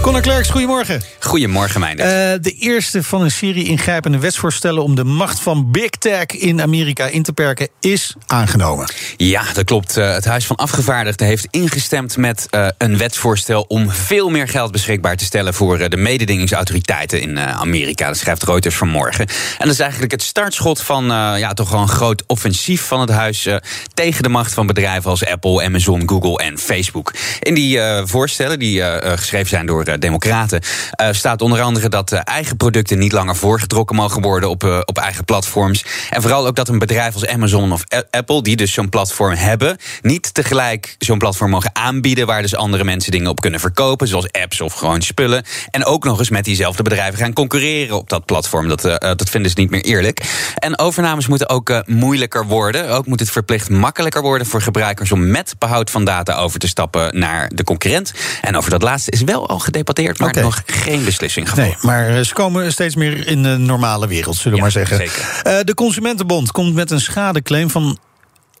Conor Klerks, goedemorgen. Goedemorgen, Meijner. Uh, de eerste van een serie ingrijpende wetsvoorstellen om de macht van Big Tech in Amerika in te perken is aangenomen. Ja, dat klopt. Uh, het Huis van Afgevaardigden heeft ingestemd met uh, een wetsvoorstel om veel meer geld beschikbaar te stellen voor de mededingingsautoriteiten in Amerika. Dat schrijft Reuters vanmorgen. En dat is eigenlijk het startschot van ja, toch wel een groot offensief van het Huis tegen de macht van bedrijven als Apple, Amazon, Google en Facebook. In die voorstellen, die geschreven zijn door Democraten, uh, staat onder andere dat uh, eigen producten niet langer voorgetrokken mogen worden op, uh, op eigen platforms. En vooral ook dat een bedrijf als Amazon of Apple, die dus zo'n platform hebben, niet tegelijk zo'n platform mogen aanbieden waar dus andere mensen dingen op kunnen verkopen, zoals apps of gewoon spullen. En ook nog eens met diezelfde bedrijven gaan concurreren op dat platform. Dat, dat vinden ze niet meer eerlijk. En overnames moeten ook moeilijker worden. Ook moet het verplicht makkelijker worden voor gebruikers om met behoud van data over te stappen naar de concurrent. En over dat laatste is wel al gedebatteerd gedebatteerd, maar okay. nog geen beslissing gevallen. Nee, maar ze komen steeds meer in de normale wereld, zullen we ja, maar zeggen. Zeker. Uh, de Consumentenbond komt met een schadeclaim van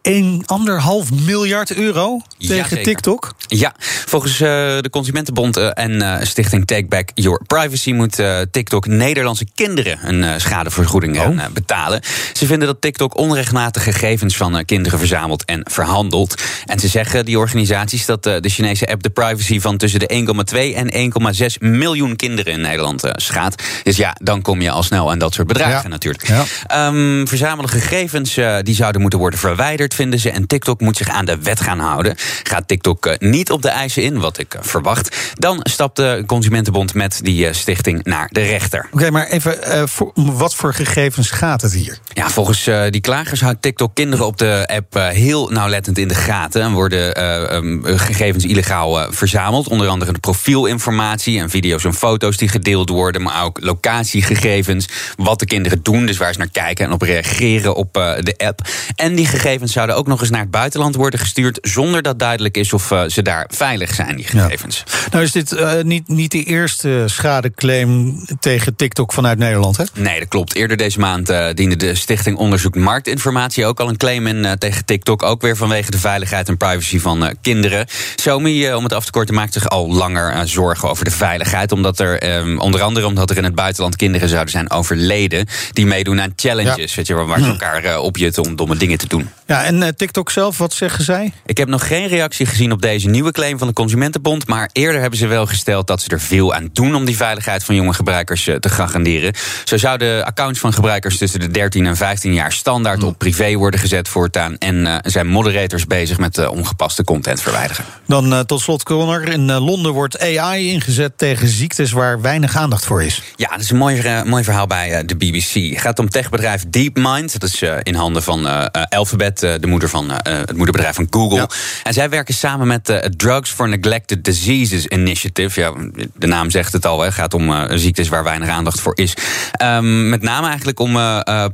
1,5 miljard euro tegen ja, TikTok? Ja, volgens uh, de Consumentenbond uh, en uh, stichting Take Back Your Privacy moet TikTok Nederlandse kinderen een schadevergoeding oh. betalen. Ze vinden dat TikTok onrechtmatig gegevens van kinderen verzamelt en verhandelt. En ze zeggen, die organisaties, dat de Chinese app de privacy van tussen de 1,2 en 1,6 miljoen kinderen in Nederland schaadt. Dus ja, dan kom je al snel aan dat soort bedragen ja. natuurlijk. Ja. Um, verzamelde gegevens die zouden moeten worden verwijderd vinden ze. En TikTok moet zich aan de wet gaan houden. Gaat TikTok uh, niet op de eisen in, wat ik uh, verwacht, dan stapt de Consumentenbond met die uh, stichting naar de rechter. Oké, okay, maar even, voor, wat voor gegevens gaat het hier? Ja, volgens die klagers houdt TikTok kinderen op de app heel nauwlettend in de gaten. En worden um, gegevens illegaal verzameld. Onder andere de profielinformatie en video's en foto's die gedeeld worden. Maar ook locatiegegevens, wat de kinderen doen, dus waar ze naar kijken en op reageren op de app. En die gegevens zouden ook nog eens naar het buitenland worden gestuurd. zonder dat duidelijk is of uh, ze daar veilig zijn, die gegevens. Ja. Nou, is dit uh, niet, niet de eerste schadeclaim tegen TikTok vanuit Nederland, hè? Nee, dat klopt. Eerder deze maand uh, diende de Stichting Onderzoek Marktinformatie ook al een claim in tegen TikTok. Ook weer vanwege de veiligheid en privacy van kinderen. Xiaomi, om het af te korten, maakt zich al langer zorgen over de veiligheid. Omdat er, onder andere omdat er in het buitenland kinderen zouden zijn overleden. die meedoen aan challenges, ja. weet je, waar ze elkaar opjutten om domme dingen te doen. Ja, en uh, TikTok zelf, wat zeggen zij? Ik heb nog geen reactie gezien op deze nieuwe claim van de Consumentenbond. Maar eerder hebben ze wel gesteld dat ze er veel aan doen om die veiligheid van jonge gebruikers uh, te garanderen. Zo zouden accounts van gebruikers tussen de 13 en 15 jaar standaard op privé worden gezet voortaan. En uh, zijn moderators bezig met ongepaste content verwijderen. Dan tot slot, Connor. In Londen wordt AI ingezet tegen ziektes waar weinig aandacht voor is. Ja, dat is een mooi, mooi verhaal bij de BBC. Het gaat om techbedrijf DeepMind. Dat is in handen van Alphabet de moeder van uh, het moederbedrijf van Google. Ja. En zij werken samen met uh, Drugs for Neglected Diseases Initiative. Ja, de naam zegt het al, het gaat om ziektes waar weinig aandacht voor is. Um, met name eigenlijk om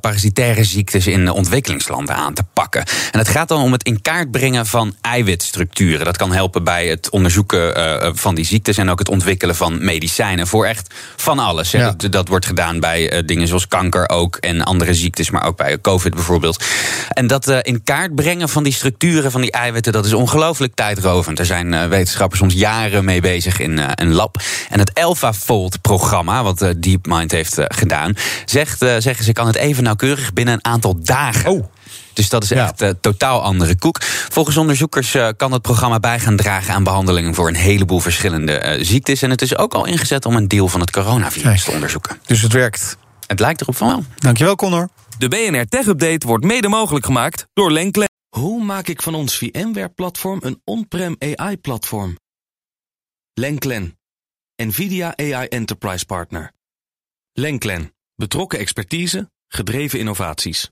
parasitaire ziektes in ontwikkelingslanden aan te pakken. En het gaat dan om het in kaart brengen van eiwitstructuren. Dat kan helpen bij het onderzoeken van die ziektes en ook het ontwikkelen van medicijnen voor echt van alles. Ja. Dat, dat, wordt gedaan bij dingen zoals kanker ook en andere ziektes, maar ook bij COVID bijvoorbeeld. En dat in in kaart brengen van die structuren van die eiwitten, dat is ongelooflijk tijdrovend. Er zijn uh, wetenschappers soms jaren mee bezig in uh, een lab. En het AlphaFold-programma, wat uh, DeepMind heeft gedaan, zegt, zeggen ze kan het even nauwkeurig binnen een aantal dagen. Oh. Dus dat is echt ja. uh, totaal andere koek. Volgens onderzoekers uh, kan het programma bij gaan dragen aan behandelingen voor een heleboel verschillende uh, ziektes. En het is ook al ingezet om een deel van het coronavirus nee. te onderzoeken. Dus het werkt. Het lijkt erop van wel. Dankjewel, Connor. De BNR Tech Update wordt mede mogelijk gemaakt door Lenklen. Hoe maak ik van ons VMware-platform een on-prem AI-platform? Lenklen, NVIDIA AI Enterprise Partner. Lenklen, betrokken expertise, gedreven innovaties.